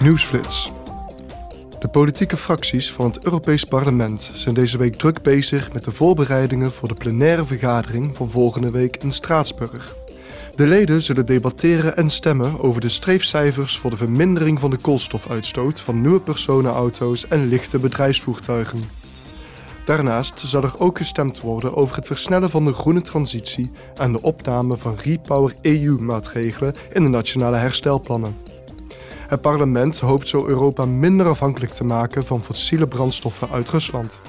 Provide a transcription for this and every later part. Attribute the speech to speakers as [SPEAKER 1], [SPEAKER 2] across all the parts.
[SPEAKER 1] Nieuwsflits. De politieke fracties van het Europees Parlement zijn deze week druk bezig met de voorbereidingen voor de plenaire vergadering van volgende week in Straatsburg. De leden zullen debatteren en stemmen over de streefcijfers voor de vermindering van de koolstofuitstoot van nieuwe personenauto's en lichte bedrijfsvoertuigen. Daarnaast zal er ook gestemd worden over het versnellen van de groene transitie en de opname van Repower EU-maatregelen in de nationale herstelplannen. Het parlement hoopt zo Europa minder afhankelijk te maken van fossiele brandstoffen uit Rusland.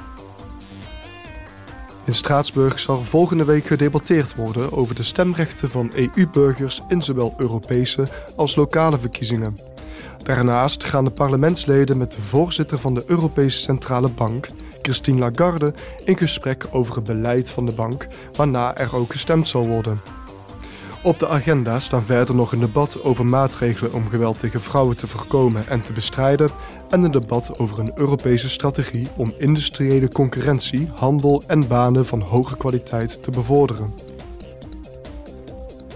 [SPEAKER 1] In Straatsburg zal volgende week gedebatteerd worden over de stemrechten van EU-burgers in zowel Europese als lokale verkiezingen. Daarnaast gaan de parlementsleden met de voorzitter van de Europese Centrale Bank, Christine Lagarde, in gesprek over het beleid van de bank, waarna er ook gestemd zal worden. Op de agenda staan verder nog een debat over maatregelen om geweld tegen vrouwen te voorkomen en te bestrijden en een debat over een Europese strategie om industriële concurrentie, handel en banen van hoge kwaliteit te bevorderen.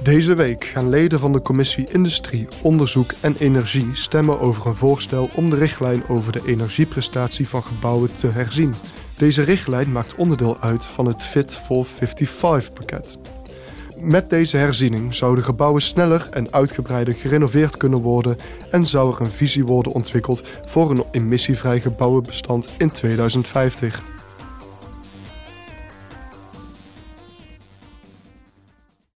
[SPEAKER 1] Deze week gaan leden van de Commissie Industrie, Onderzoek en Energie stemmen over een voorstel om de richtlijn over de energieprestatie van gebouwen te herzien. Deze richtlijn maakt onderdeel uit van het Fit for 55 pakket. Met deze herziening zouden gebouwen sneller en uitgebreider gerenoveerd kunnen worden en zou er een visie worden ontwikkeld voor een emissievrij gebouwenbestand in 2050.